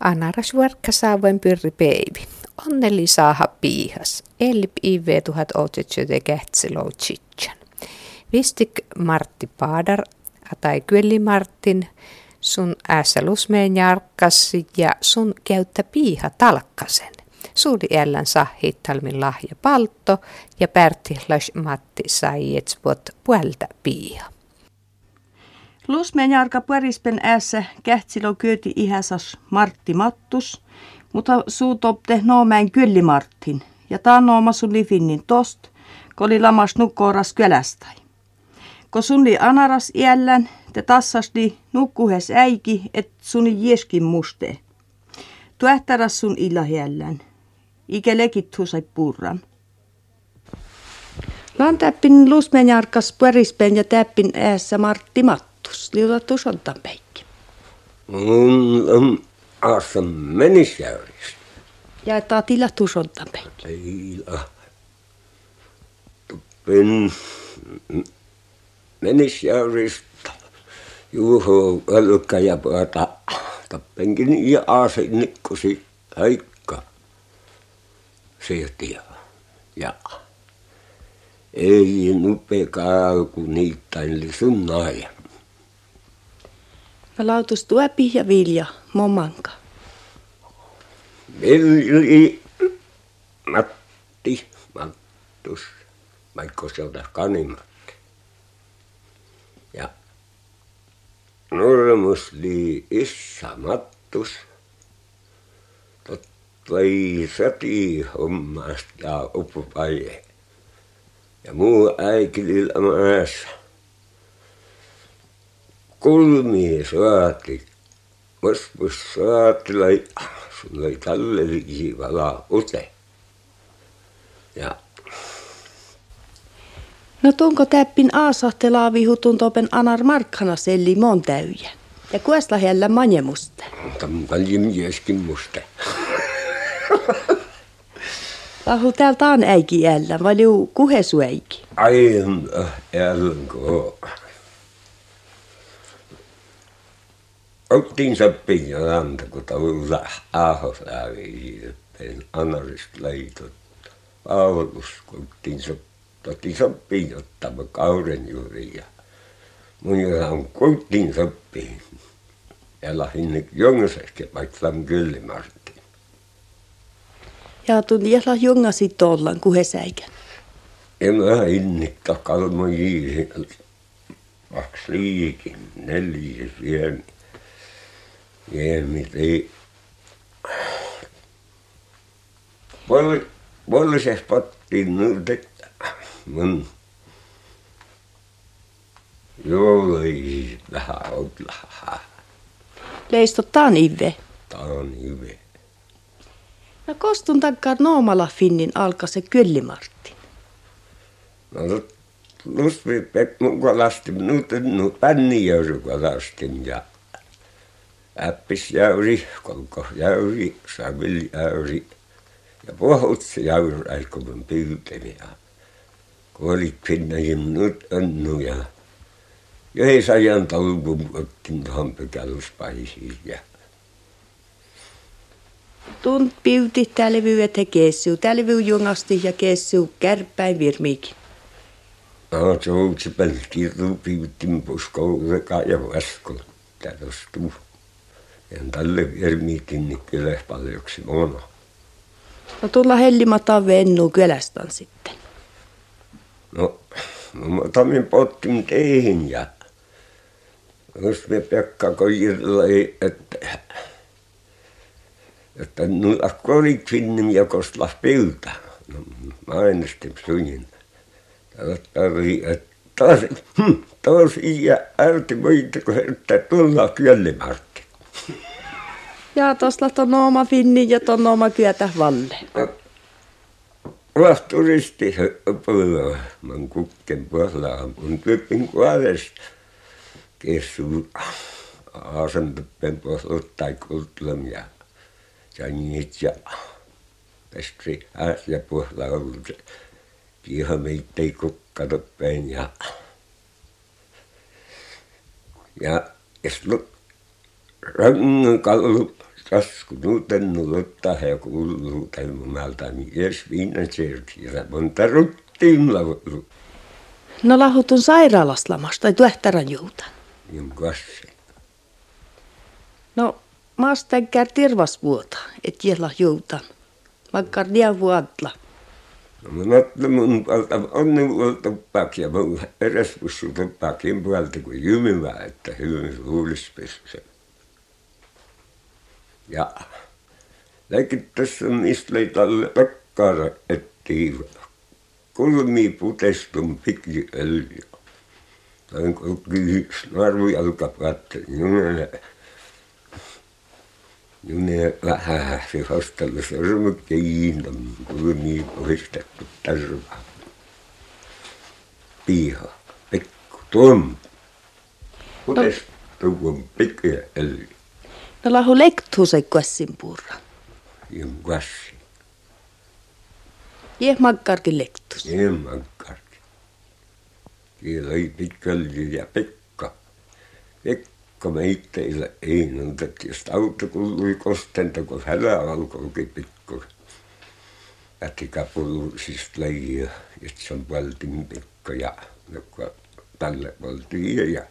Anaras saavoin pyrri peivi. Onneli saaha piihas. Elip IV 1800 kähtsilou chitchan. Vistik Martti Paadar tai Kyli Martin sun äässä lusmeen jarkkassi ja sun käyttä piiha talkkasen. Suuri ällän sahittalmin lahja paltto ja Pärtihlas Matti sai etspot puolta piiha. Lusmeen jarka puorispen äässä kähtsilö kyöti ihäsas Martti Mattus, mutta suutopte noomäin kylli Martin. Ja taa nooma sun lifinnin tost, kun oli lamas nukkooras kylästäi. Kun sun li anaras iällän, te tassasti nukkuhes äiki, et suni jeskin muste. Tuähtäras sun illa hiällän. Ike lekit sai purran. Lan täppin lusmen jarkas puorispen ja täppin äässä Martti Mattus ajatus, liuta tusolta peikki? Mun on asa menisjäyris. Ja että tila tusolta peikki? Tila. Tuppin menisjäyristä. Juho älkkä ja pata. Tappenkin ja aasin nikkusi haikka. Sieltä ja ei nupekaa kun niitä eli sun naajan. Palautus tuopi ja vilja, momanka. Vilji, Matti, Mattus, Maikkoselta Kanimatti. Ja Nurmusli Issa Mattus. Tottoi sati hommasta ja upupaje. Ja muu äikilillä maassa kulmia saati. Vaspas saati lai, sun lai tallelisi vala ute. Ja No tunko täppin aasahtelaa vihutun topen anar markkana selli mon täyjä. Ja kuesta hellä manjemusta. paljon mieskin musta. Lahu täältä on äiki vai liu kuhesu äiki? Älkö. Ottiin ja ranta, kun tuolla ahosääviin, anarista leitot. Paulus, kun ottiin soppiin, soppiin ottama kauden juuri ja mun on kuittiin soppiin. Ja lähdin jongaseksi paikkaan kyllä Martti. Ja tuli jäla jongasi tollan kuhesäikän. Ja mä innikka kalmojiin, kaksi liikin, neljä pieni. Voi, voi se spottiin nyt, että mun joului vähän outlahaa. Leisto taan ive. Taan ive. No kostun takkaan noomala finnin alka se kyllimartti. No lusvi pek mukalasti, nyt no pänni jousukalastin ja äppisjäyri, kolkosjäyri, säviljäyri ja pohutjäyri äikkomen pyytemiä. Kun oli pinnäkin nyt annu ja Jeesajan talvun ottin tuohon pykälyspaisiin ja Tunt piuti tälvyy että kessu, tälvyy jungasti ja kessu kärpäin virmiikin. No, se on se pelkki piutin puskoon ja vaskon. Täällä ja tälle niin kyllä paljoksi mono. No tulla hellimata vennu kylästän sitten. No, no mä otamin pottin teihin ja jos me Pekka Kojirlai, että että nulla kolit finnim ja kostlas pilta. No, mä äänestin sunin. Tarvii, että taas, hm, taas iä ärti voitako, että tulla kyllimartti. Ja tuossa on oma finni ja tuon oma kyötä valle. Vahturisti pöydä. Oon kukken puolella. Mun pyppin kuoles. Kessu aasen puolella tai kultlum ja jangit ja pestri ääs ja puolella ollut. Kiiha meitä ei kukkata päin ja ja jos rangan ja täymäältä, niin edes viinan serkiä. Monta ruttiin laulu. No lahutun sairaalaslamasta tai tuehtaran juuta. Niin kassi. No, maastenkää tirvasvuota, et jella juuta. Vaikka dia vuotla. No mä näytän mun puolta onni vuolta pakia, mun edes pussulta pakin puolta kuin jymivä, että hyvin luulisi pisse. Ja läkit tässä tälle takkaara, ettiin kulmi putestun pikki öljy. Tämän kulki narvu jalkapäättä, jumene. Jumene vähän se hostella sormet kiinni, kulmi puhistettu tarva. Piha, pikku, tuom. Putestun pikki öljy. No lahu lektu se kassin purra. Jum kassi. Jeh makkarkin lektus. Ilmankarki. Siellä oli pitkälti ja Pekka. Pekka meitteillä ei nuntat. Jos auto kuului kostenta, kun hälä alkoikin pikku. Ätika siis leijä, että se on valtin Pekka ja joka tälle valtiin ja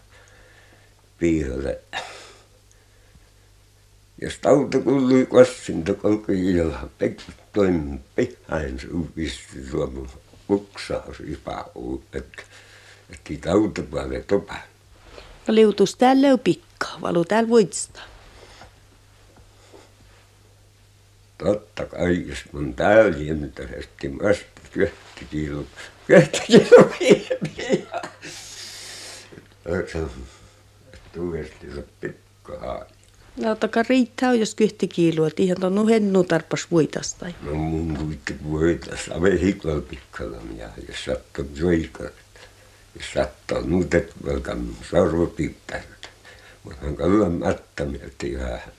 pihalle. Jos auto kuului kossinta, kolkui ilha Pekka toin pihain suupisti suomun uksaus ipau, että että autopäälle topa. No liutus täällä on pikka, valu täällä voitsta. Totta kai, jos mun täällä jäntäisesti vasta kyhti kiilo, kyhti kiilo viipiä. Tuudesti se pikka haali. No taka riittää, jos kyhti kiilua, että ihan tuon hennu tarpas voitasta. No mun kuitti voitas, ave hiklal pikkalan ja jos sattuu joikat. Jos nuutet velkan sorvopiippäät. Mutta hän kallan mättämielti vähän.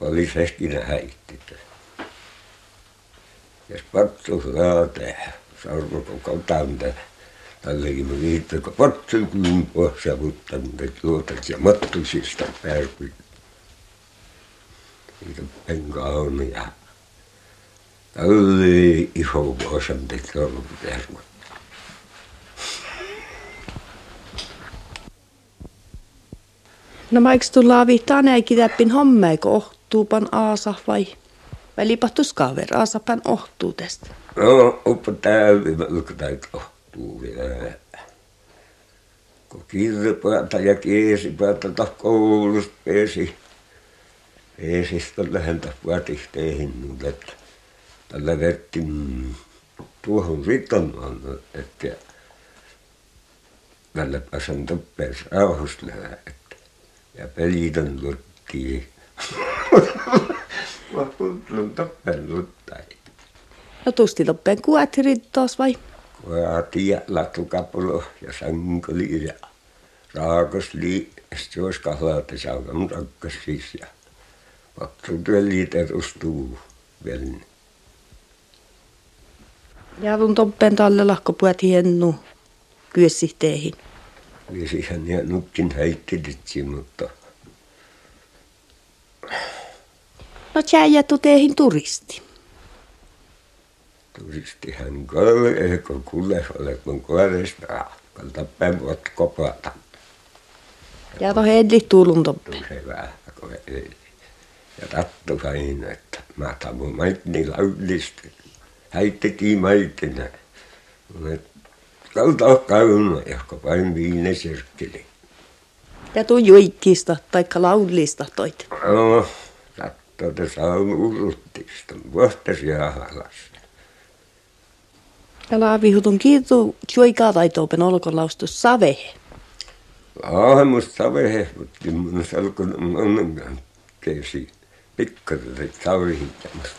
Oli sehkinä häitti. Jos pattus laatee, sorvo koko tante. Tällekin mä viittä, kun patsu kumpua savuttanut, että luotat ja mattusista pärkyt niitä penkaan ja tälle iso vuosen teki ollut termo. No mä eikö tulla avittaa näikin täppin hommeiko ohtuupan aasa vai? Vai lipahtus kaver aasapan ohtuu tästä? No, uppa täyvi, mä luktaan ohtuu vielä. Kun kirjapäätä ja kiesipäätä koulusta pääsi ei siis lähentä vuotihteihin, että tällä vertti tuohon ritomaan, että tällä pääsen toppeen rauhasta että ja pelitön luttiin. Mä puhuttelun toppeen luttai. No tusti toppeen kuatirit tos vai? Kuati ja lattukapulo ja sankoli ja raakosli. Sitten olisi kahlaata saukan takkas siis ja Patrutyöliitä rustuu vielä. Ja tun toppen talle lahko puhat hiennu kyössihteihin. Ja nukkin heittiditsi, mutta... No tjäijättu teihin turisti. Turistihan kolle, ehkä kuule ole kun koiresta, kalta päin voit kopata. Ja to hedli tuulun toppen. Vähän, kun ei ja tattu sain, että mä tavu maitni laudista. Häittekin maitina. Kalta kauna, johka vain viine sirkkeli. Ja tuu juikkista taikka laudlista toit. No, tattu te saun uruttista, vuottaisia halasta. Ja laavihutun kiitu juikaa taitoopen olkolaustus savehe. Laahemus savehe, mutta mun salkun mun keesi pikkuisen saurihittämästä.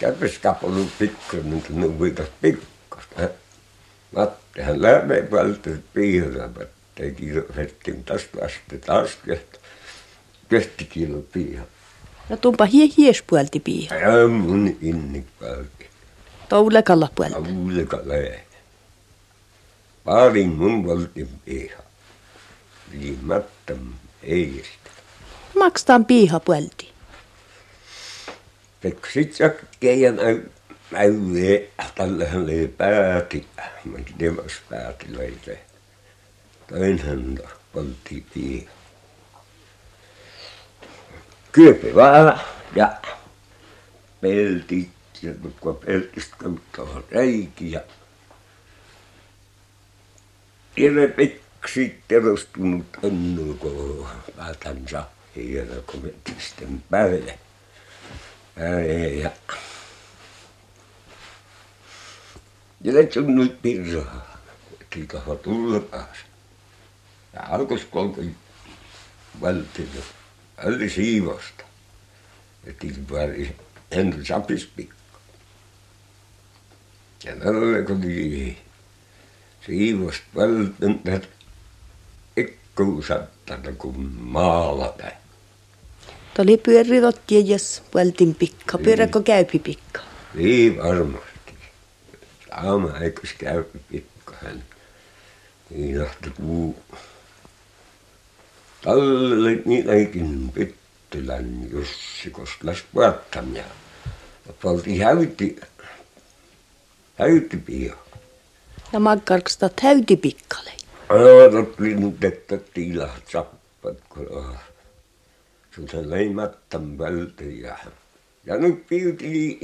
Käpiskapulu pikkuinen, mutta ne viitas pikkuista. Mattihan lämmin välttänyt piiravat. Teki hetkin tästä asti taas kehti. Kehti kilo piiha. Ja tumpa hie hies puolti piiha. Ja mun inni puolti. Toulekalla puolti. Toulekalla Parin mun valtin piiha. Viimättä ei sitä. Makstaan piiha puolti. Säkkejä ja näyvee, tällähän oli pääti, mä temas pääti löitä. Toinhan poltti pii. Kyöpi vaan ja pelti ja kun peltistä kautta reikiä. ja Tiedä peksi terostunut annu, kun päätän hieno, kun sitten päälle. Ja. Ja läksin pirra. Kiikahan tulla pääs. Ja alkoi kolme välttillä. Äli siivosta. Ja tilpäri en sapis pikku. Ja näille kotiin siivosta välttämättä ikkuusattanut kun maalata. Tuo oli pyörirottia, jos vältin pikka. Pyöräkö käypi pikka? Niin varmasti. Sama eikös käypi pikkahan. Niin ahti kuu. Talle niin eikin Pyttylän Jussi Koslas puhattamia. Polti häyti, häyti pio. Ja maggarksta täyti pikkale. Aatot linnut, että tiilahat sappat, kun se leimattan vältejä. Ja nyt piuti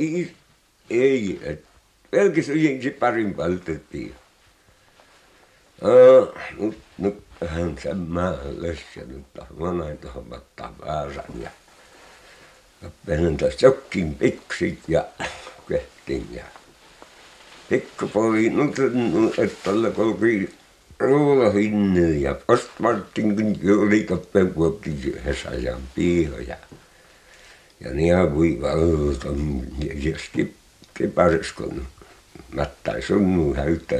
ei, et pelkis yhdenkin parin vältettiin. Nyt, nyt hän sen ja nyt on näin tuohon ottaa väärän ja Penen tässä jokin piksit ja kehtin ja pikkupoli nyt että tällä kolki ruohinne ja postmartin kun juuri kappeen kuopti yhdessä ajan piihoja. Ja niin voi valtan ja skip kiparskon mättäi sunnu häyttää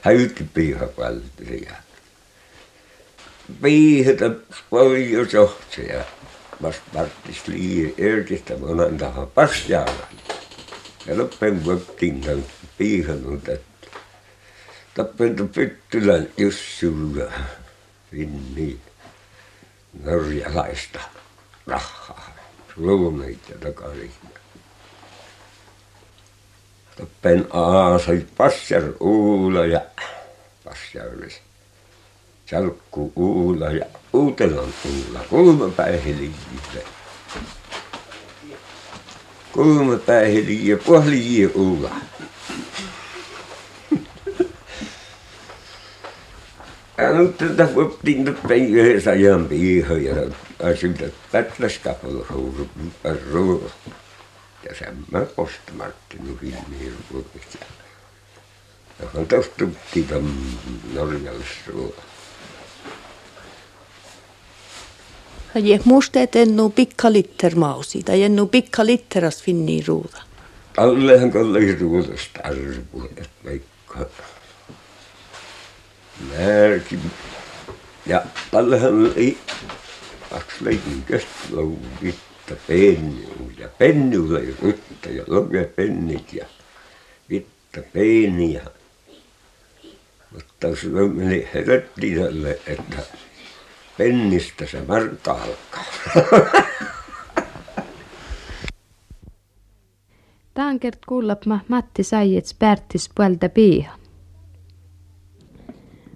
häytti piihapaltria. Piihata paljon sohtseja vast varttis lii erkistä monan taha pasjaala. Ja loppen vuoktiin piihannut, että tappentu Pyttylän Jussulla Finni norjalaista rahaa. Luumeita takaisin. Tappen aasai Passar Uula ja Passarvis. Salkku Uula ja Uutelan Uula. Kolme päihelijiä. Kolme päihelijiä, puolijiä Uula. Ältä võttiin nyt yhdessä ajan piihoja ja asyltä pätläskapalla ruuru. Ja sen mä postamartti nu filmiin ruurista. Ja han tostuttiin tam norjallisruoa. Ja je musteet ennu pikka litter mausi, tai ennu pikka litteras finni ruuta. Allehan kallis ruudasta arvu, että vaikka märkin. Ja tallehan oli kaksi leikin kestlauvitta pennu ja pennulla ja ryttä ja lukee pennit ja vitta peeniä. Mutta se meni herätti tälle, että pennistä se markka alkaa. Tankert kuullapma Matti Saijets Pärtis puolta piiha.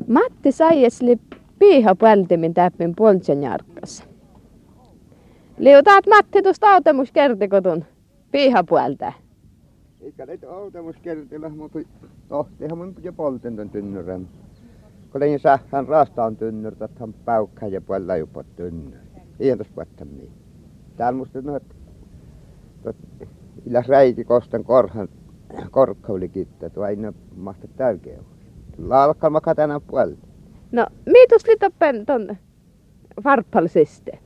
Matti Saijets li piiha puoltimin täppin poltsen jarkkas. Liutaat Matti tuosta autemus kertikotun piiha puolta. Eikä nyt autemus kertillä, mutta tohtihan mun jo polten ton tynnyrän. Kun sähän rastaan tynnyrtä, että hän päukkaa ja puolella jopa tynnyr. Ei tos puoltamia. Täällä musta no, että räiki kostan korhan korkkauli kittää, tuo aina mahta täykeä. Laavakkaan makaa tänään puolella. No, miitus li toppen ton varppalsiste?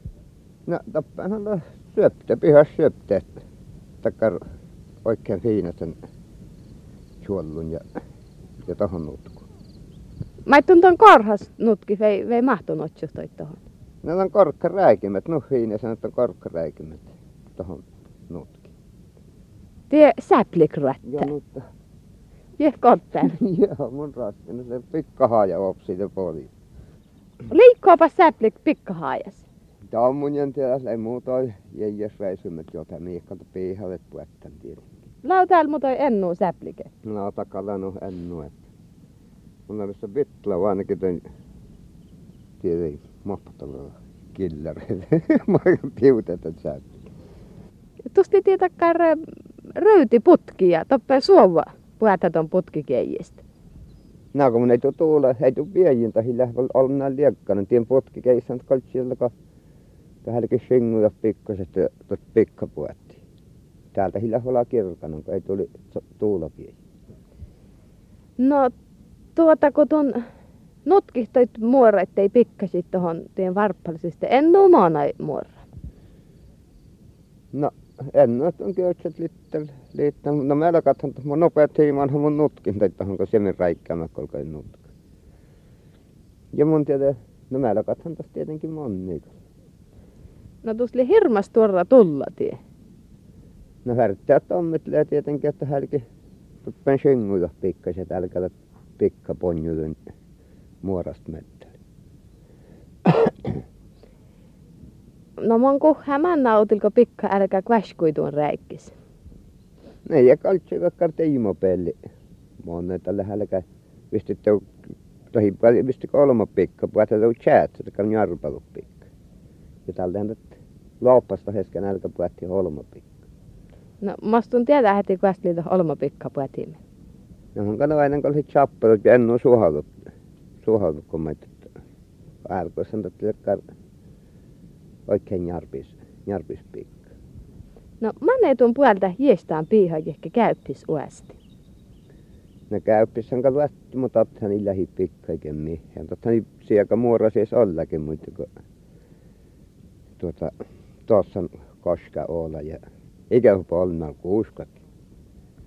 No, toppenhan on syöptä, pihas syöptä. Takkar oikein fiina sen suollun ja, ja tohon nutku. Mä tuon ton korhas nutki, vei, vei mahtunut toi tohon. Ne on korkkaräikimät, no fiina sanoo, että on korkkaräikimät tohon nutki. Tie säplikrättä. Ja mutta Je kotten. Joo, mun raskina se pikkahaja opsi ja poli. Liikkoopa säplik pikkahaajas. Tammunen tiedä, ei muuta jäijäs väisymät jota miikkalta piihalle puettan tiedä. Lau täällä mutta ennu säplike. No takalla no ennu, että. Mulla on missä bitla ainakin tämän tiedä, mahtavaa killereitä. Mä oon piutetä säplike. Tusti tietäkään röyti putkia, toppe suova puhutaton putkikeijistä. No kun ei tuu tuule, ei tuu viejin tahi lähvel olna liekkana, tien putkikeissant kaltsilla ka tähälläkin singuja pikkaset tot pikkapuetti. Täältä hillä olla kirkana, kun ei tuli tuula vie. No tuota kun tuon nutkihtoit muora, ettei pikkasit tuohon tien varppallisista, en nuumana muora. No ennät on köytset littel liittä. No meillä katson, että mun nopeat hiimaan mun nutkin, tai onko semmin räikkäämä, kolka nutka. Ja mun tiedä, no meillä katson tästä tietenkin monni. No tusli hirmas tuolla tulla tie. No värttää tommitlee tietenkin, että hälki tuppen synguja pikkaset, älkää pikka ponjulun muorast mettäli. No mon kuhä mä nautilko pikka älkää kväskuituun räikkis. Ne ja kaltsi kakkar teimo pelli. Monne tällä hälkä vistitte tohi paljon visti kolma pikka, puhuta tau chat, että kan jarpalu pikka. Ja tällä hänet loppasta hesken älkä puhutti holma pikka. No mastun tiedä heti kvästliitä holma pikka puhutimme. No on kana aina kun se chappelut ja en ole suhalut. Suhalut kun mä älkö sen että oikein jarpis, jarpis pikka. No mä tuon puolta jiestään piiha, ehkä käyppis uesti. No käyppis on luotti, mutta ottaa niin lähi pikka eiken mihin. Totta niin sieltä muora siis ollakin, mutta kun tuota, tuossa on koska olla ja ikä polnal kuuskat.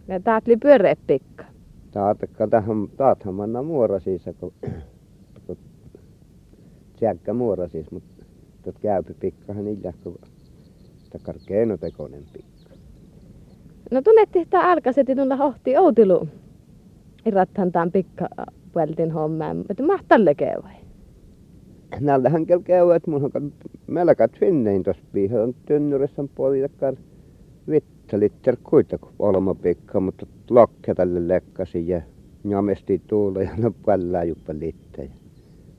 Ja taatli pyöreä pikka. Taatakka tähän, taathan manna muora siis, kun, kun sieltä muora siis, mutta tot käypi pikkahan niillä, kun takar keinotekoinen pikka. No tunnetti, että alkaseti tulla hohti outilu. Irrathan tämän pikka puoltin hommaan, mutta mahtalle vai? Nällähän kel käy, että mun on melkat finnein tuossa piihan tynnyrissä puolitakkar vittä litter kuita olma pikka, mutta lokke tälle lekkasi ja jamesti tuulla ja no pallaa juppa litte.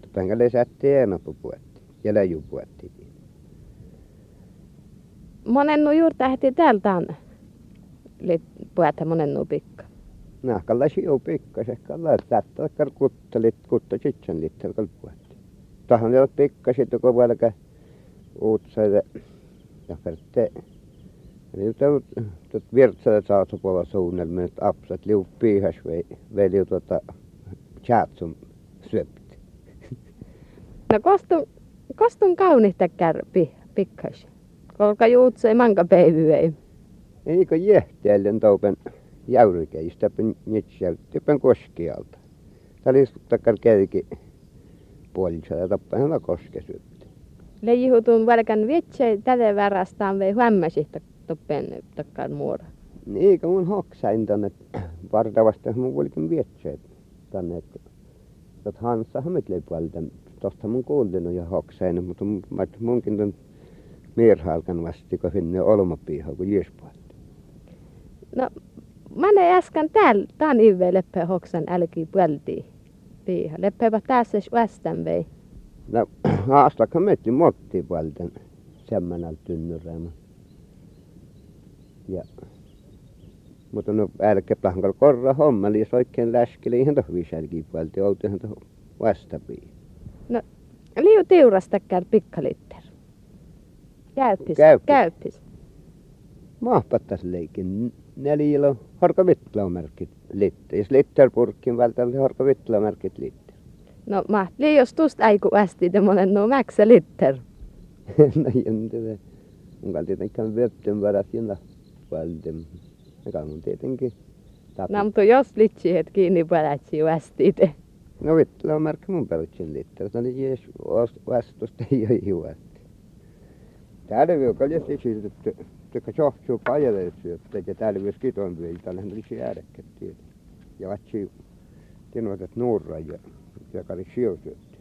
Tupenkä lisätti enapu puetti ja läju puetti. Monen nu juurta heti täältä on puetta monen nu pikka. Nahkalla siu pikka, se kalla kar kuttelit kutta sitsen litter kal puetti. Tahan jo pikka sitten kun välkä uutsaide ja ferte. Eli tuot virtsalle saatu puolella suunnelma, että apsat liu piihas vei, vei liu tuota chatsum syöpti. No kostun, kaunista kärpi pikkas. Kolka juutsei manka peivyei. Eikö jähteellen toupen jäyrykeistä pen nitsel typen koskialta. Tää oli takkar kelki puolissa ja tappahan koske syöpti. Leijihutun välkän vietsei tälle värastaan vei huommasista toppen takkar muora. Niin, kun mun hoksain tänne vartavasta mun vuolikin vietseet tänne, että tot Hansa hammitlei puolta. Tosta mun kuulin ja hoksain, mutta munkin tän mierhalkan vasti, kun finne olmapiiha, kun jiespuolta. No, mä ne äsken täällä, tän ive leppä hoksan älki puolti piiha. Leppäpä tässä västän vei. No, haastakka metti motti puolta semmänältä tynnyreemä. Ja, mutta no älkää plankal korra homma, eli jos oikein läskeli ihan tohvi sälkiä puolta, oltu ihan tohvi vastapiin. No, liu tiurastakkään pikkalitter. Käyppis, Käyppis. käyppis. Mahpattas leikin neljillä harka vitlamerkit litte. Jos litterpurkkin välttämättä harka vitlamerkit litte. No, mä jos tuosta äiku ästi, te monen no mäksä litter. no jäntä Mun kan tietenkään vetten varat jänä puolten. Ja mun tietenkin. No, mutta jos litsi het kiinni pälätsi ästi te. No vitlamerkki mun pelutsin litter. No niin jees vastusta ei ole juosti. Täällä vielä kaljasti siitä, että Tekka sohtuu pajalle syöttää ja täällä myös kiton vielä, täällä oli se äärekkä Ja vatsi tinoitat nuurra ja kari siu syötti.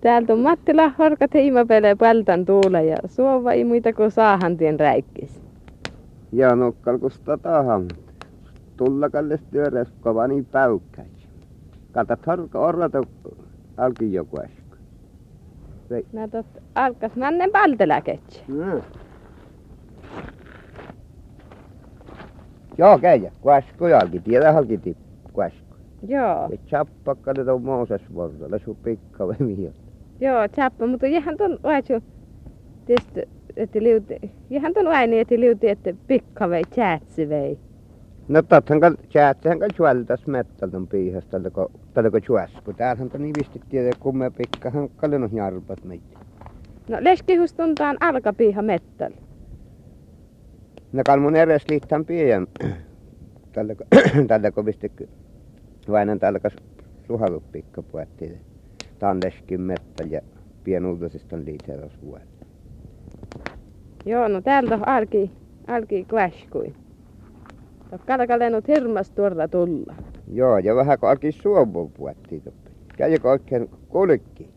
Täältä on Mattila horkat hiimapele paltan tuule ja suova ei muita kuin saahan tien räikkis. Ja nokkalkusta tahan. Tulla kalles työräs kova niin päykkäis. Katat harka orrata alki joku äsken. Näet, alkas nannen palteläketsi. Mm. Joo, käydä. Kuasku jalki. Tiedä halki tippu. Kuasku. Joo. Et chappakkale tuon Mooses vordalle. Su pikka vai mihin. Joo, chappa, mutta ihan ton vaitsu. Tietysti, että liuti, ihan ton vaini, että liuti, että pikka vei, chatsi vei. No kal chatsehän kal chualtas mettalton piihas tällä ko tällä ko chuasku. Täällähän on niin visti tiedä kumme pikkahan kallenut jarpat meitä. No leskihus tuntaan alkapiiha mettal. No kal mun eres liittän pien. Tällä ko tällä ko visti vainan tällä kas suhalut pikka puettiin. Tandeskin mettal ja pienultasista on liiteros vuodet. Joo, no täältä on alki, alki kväskui. Kalka lennut hirmas tuolla tulla. Joo, ja vähän kun alki suovun puettiin. Käykö oikein kulkki?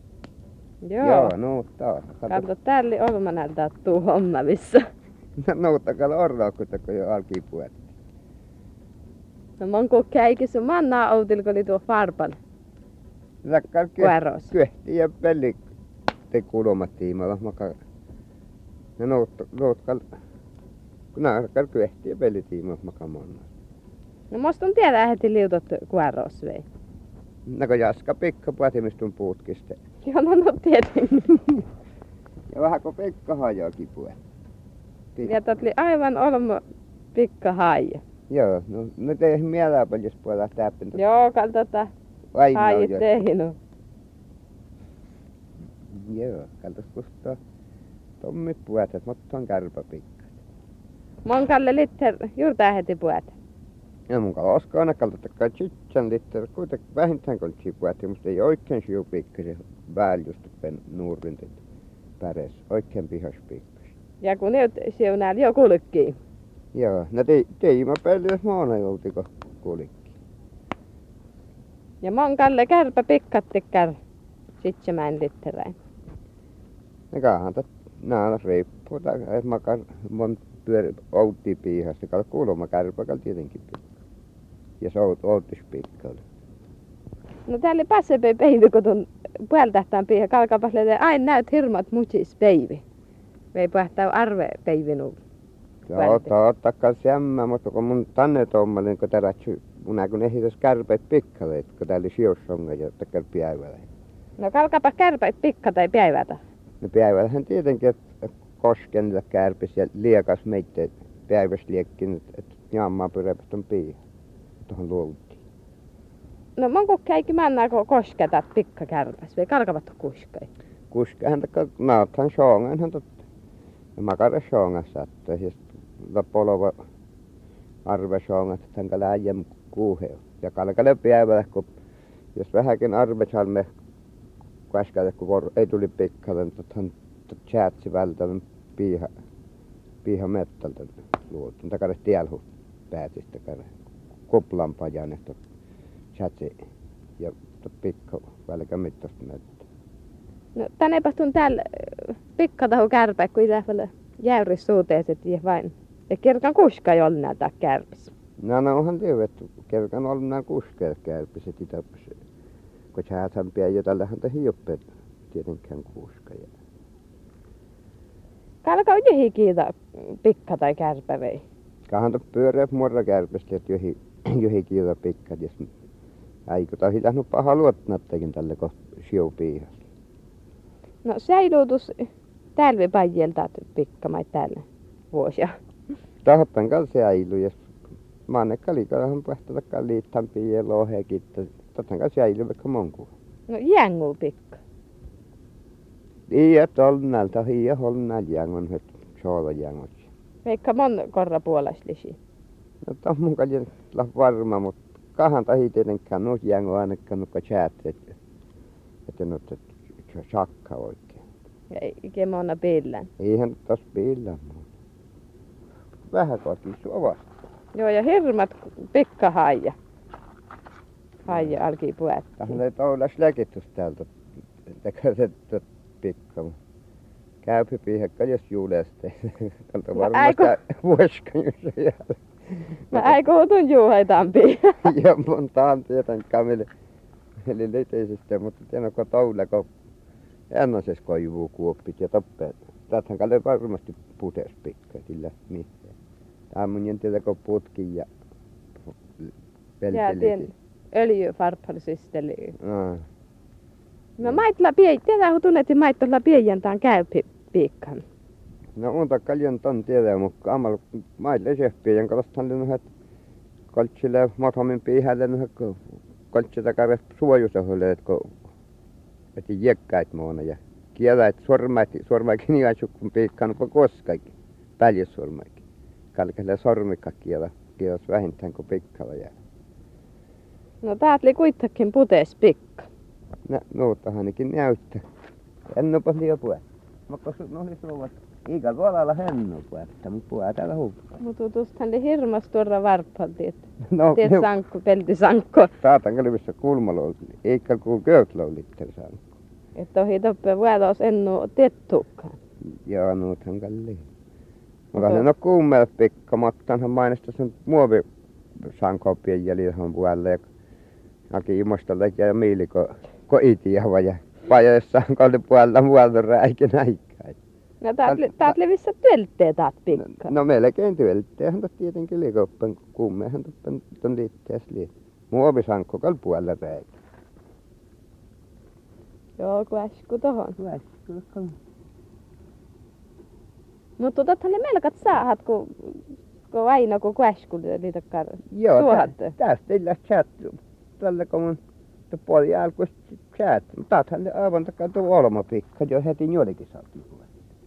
Joo. Joo, no taas. Kato, täällä olma näyttää tuu homma missä. No, ottakalla orraa, kun jo alki puettiin. No mon kun käikin sun mannaa outil, kun oli tuo farpal. Läkkär Kueros. kyhti ja pelli te kulmat tiimalla maka. Ja nout noutkal. Kun läkkär kyhti ja pelli tiimalla maka monna. No musta on tiedä, heti liutot kueros vei. Nako jaska pikka puetimistun puutkiste. Joo, no, no tietenkin. Ja vähän kun pikka hajaakin puet. Ja oli aivan olma pikka haija. Joo, no nyt ei mielää paljon puolella täppin. Joo, kaltota Aina jo. tehnyt. Joo, kaltas kustaa. Tommi puetet, mutta on kärpä pikka. Mon kalle litter juurta heti puet. Ja mun oskaa aina kaltattakaa chitsan litter, kuitenkin vähintään kun chipuätti, musta ei oikein siu pikkasen vääljusta pen nuurin päres, oikein pihas pikkasen. Ja kun nyt siunäällä jo kulkii. Joo, no te, teimä pelliä maana joutiko kulikki. Ja mon kalle kärpä pikkattikkär sitsemään litterein. Ne kahan tot nää riippuu, tai et makar mon pyöri outti piihasta, kal kuuloma kärpäkäl tietenkin pikka. Ja se out, outtis pikkalle. No täällä passepei peivi, kun tuon puoltähtään piiha kalkapas lete aina näyt hirmat mutsis peivi. Vei pähtää arve peivinu. Joo, Välti. tottakaa sämmä, mutta kun mun tanne tommalin, kun täällä mun kun ehitäs kärpäit pikkalle, kun täällä sijossonga ja takkar päivällä. No kalkapa kärpäit pikka tai päivätä. No päivällähän tietenkin, että kosken kärpis ja liekas meitä päivässä liekkin, että et jammaa pyräpästä on piiha. Tuohon luultiin. No mon kun käikin kun kosketa pikka kärpäs. Vei kalkapat kuskai. Kuskehän takka nauthan shongan hän totta. Ja makara shongan sattui. Ja sitten polova arve shongan, että hän läjäm kuuheu. Ja kalkalle päivällä, kun jos vähänkin arve salme käskälle, kun vor, ei tuli pikkalle, mutta hän chatsi välttämään piiha, piiha mettältä luultiin. Takare tielhu päätistä takare kuplan pajan, että chatsi ja pikka välkä mittasta mettä. No tänne tun täällä äh, pikka tahu kärpä, kun itse jäyris suuteeset ja vain. Ja kerkan kuska ei ollut näitä kärpäs. No, no onhan tiedetty, kerran ollut nämä kuskeet kärpiset itäpäs. Kun säätän pian ja tällähän te hioppe tietenkään kuska. Ja... Kalka on jehi kiitä pikka tai kärpä vei. Kahan te pyöreät muorra kärpistä, että johi, johi kiilä pikkat. Ja äikö ta hitannut paha luotnattakin tälle kun siu piihas. No säilytus täällä päijältä pikka mai täällä vuosia. Tahottan kanssa äilu, jos mannekka liikahan pähtätäkään liittän piiä lohekin. Tottahan kanssa äilu vaikka monku. No jängu pikka. Iya tolnalta, iya holnal jängon, het soola jängot. Veikka mon korra puolestisi. No tämä on mun kaljen varma, mutta kahan tahi tietenkään nuut jängo ainakaan nukka chäätset. Että nyt et sakka oikein. Ja ikä monna pillän. Eihän tos pillä mun. Vähän kotiin suvasta. Joo ja hirmat pikka haija. Haija alki. Tähän ei toulas läkitys täältä tekee pikka. Käypi piihekka jos juuleste. Tältä varmasti vuoskan jos jäällä. Mä äikö hutun juuhaitampi. ja monta on tietän kamille. Eli liteisestä, mutta tiedän, kun toule, kun ennäses koivuu kuoppit ja toppeet. Tätähän kalle varmasti putees pikka, sillä missään. Tämä on mun tiedä, kun putki ja pelteli. öljyfarparsisteli. No. No maitla pie, tiedä kun tunnetti maittolla pienjäntaan käypi piikkan. No unta kaljan ton tiedä, mutta amal maille sehpiä, jonka lastan lyhyet koltsille matamin piihälle lyhyet koltsita käydä suojusaholle, että kun että jäkkäit muona ja kielät sormat, sormakin niin kun piikkaan koskaikin, sormakin. Kalkelle sormikka kielä, kielas vähintään kuin pikkala jää. No täältä oli kuitenkin putees pikka. No, nuuttahan nekin näyttää. Ennopas liian puhe. Mutta no oli suuvat. Ikä tuolla hennu puhetta, mutta puhe täällä hukkaa. Mutta tuostahan ne hirmas tuoda varppalti, että No, teet ne- sankku, pelti sankku. Taatan kalvissa kulmalla oli. Eikä kun köytlaulitter saanut. Että ohi toppe vuodos ennu tiettuukaan. Joo, nuuthan kalli. Mutta okay. no kuumel pikka, mattanhan mainista sen muovi sankopien jäljilhän puolelle. Ja haki imastolle ja miili, ko, ko itiä ja pajoissa kalli puolella muualta räikin aikaa. No täältä täältä levissä työltee taat pikka. No melkein työlteehän tot tietenkin liikoppan kummehan toppen ton liittees lii. Muovisankko kal puolella räikin. Joo, kun äsku tohon. Mutta tottahan ne melkat saahat, kun, kun aina kun kuäsku niitä kar... Joo, tästä ei lähti chat. Tällä kun puoli alkuista chat. Mutta taathan ne aivan takaa tuo olma pikka jo heti jollekin saatiin.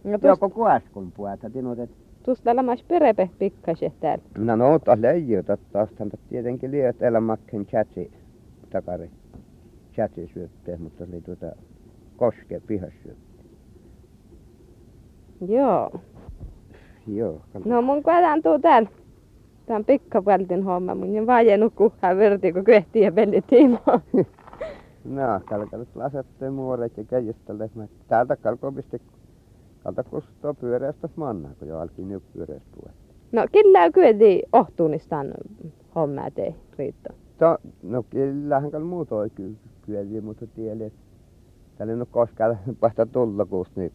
No tuosta Joko kuaskun puolta tinotet. tuosta lämmäs perepe pikkase täällä. No no, taas leijota taas täntä tietenkin liiat elämäkken chatsi takari. Chatsi syöttää, mutta oli tuota koske pihasyöttää. Joo. Joo. kato. No mun kuitenkin tuu täällä. Tän pikkapältin homma, mun en vaajenu kuhaan verti, kun kyhtii ja pelli tiimoa. No, kalkalut lasette muoret ja käjistä lehmät. Täältä kalkopisti kalta kustoo pyöreästä manna, kun jo alkoi nyt pyöreästä. No kyllä kyeti ohtuunistaan hommaa tei, Riitta. To, no kyllähän kal muuta oli kyllä kyöliä, mutta tieli, että täällä no koskaan vasta tulla kuusta, niin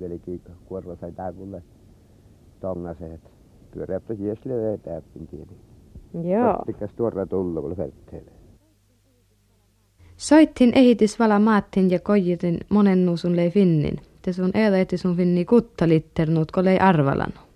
velikin kuorva sai tääkulle tongaseet. Pyöreäptä jiesille ei täppin tieli. Joo. Pitäis tuoda tulla, kun verttelee. Soittin ehitis vala maattin ja kojitin monen nuusun lei finnin. Te sun eeleeti sun finni kuttalitternut, kun lei arvalanu.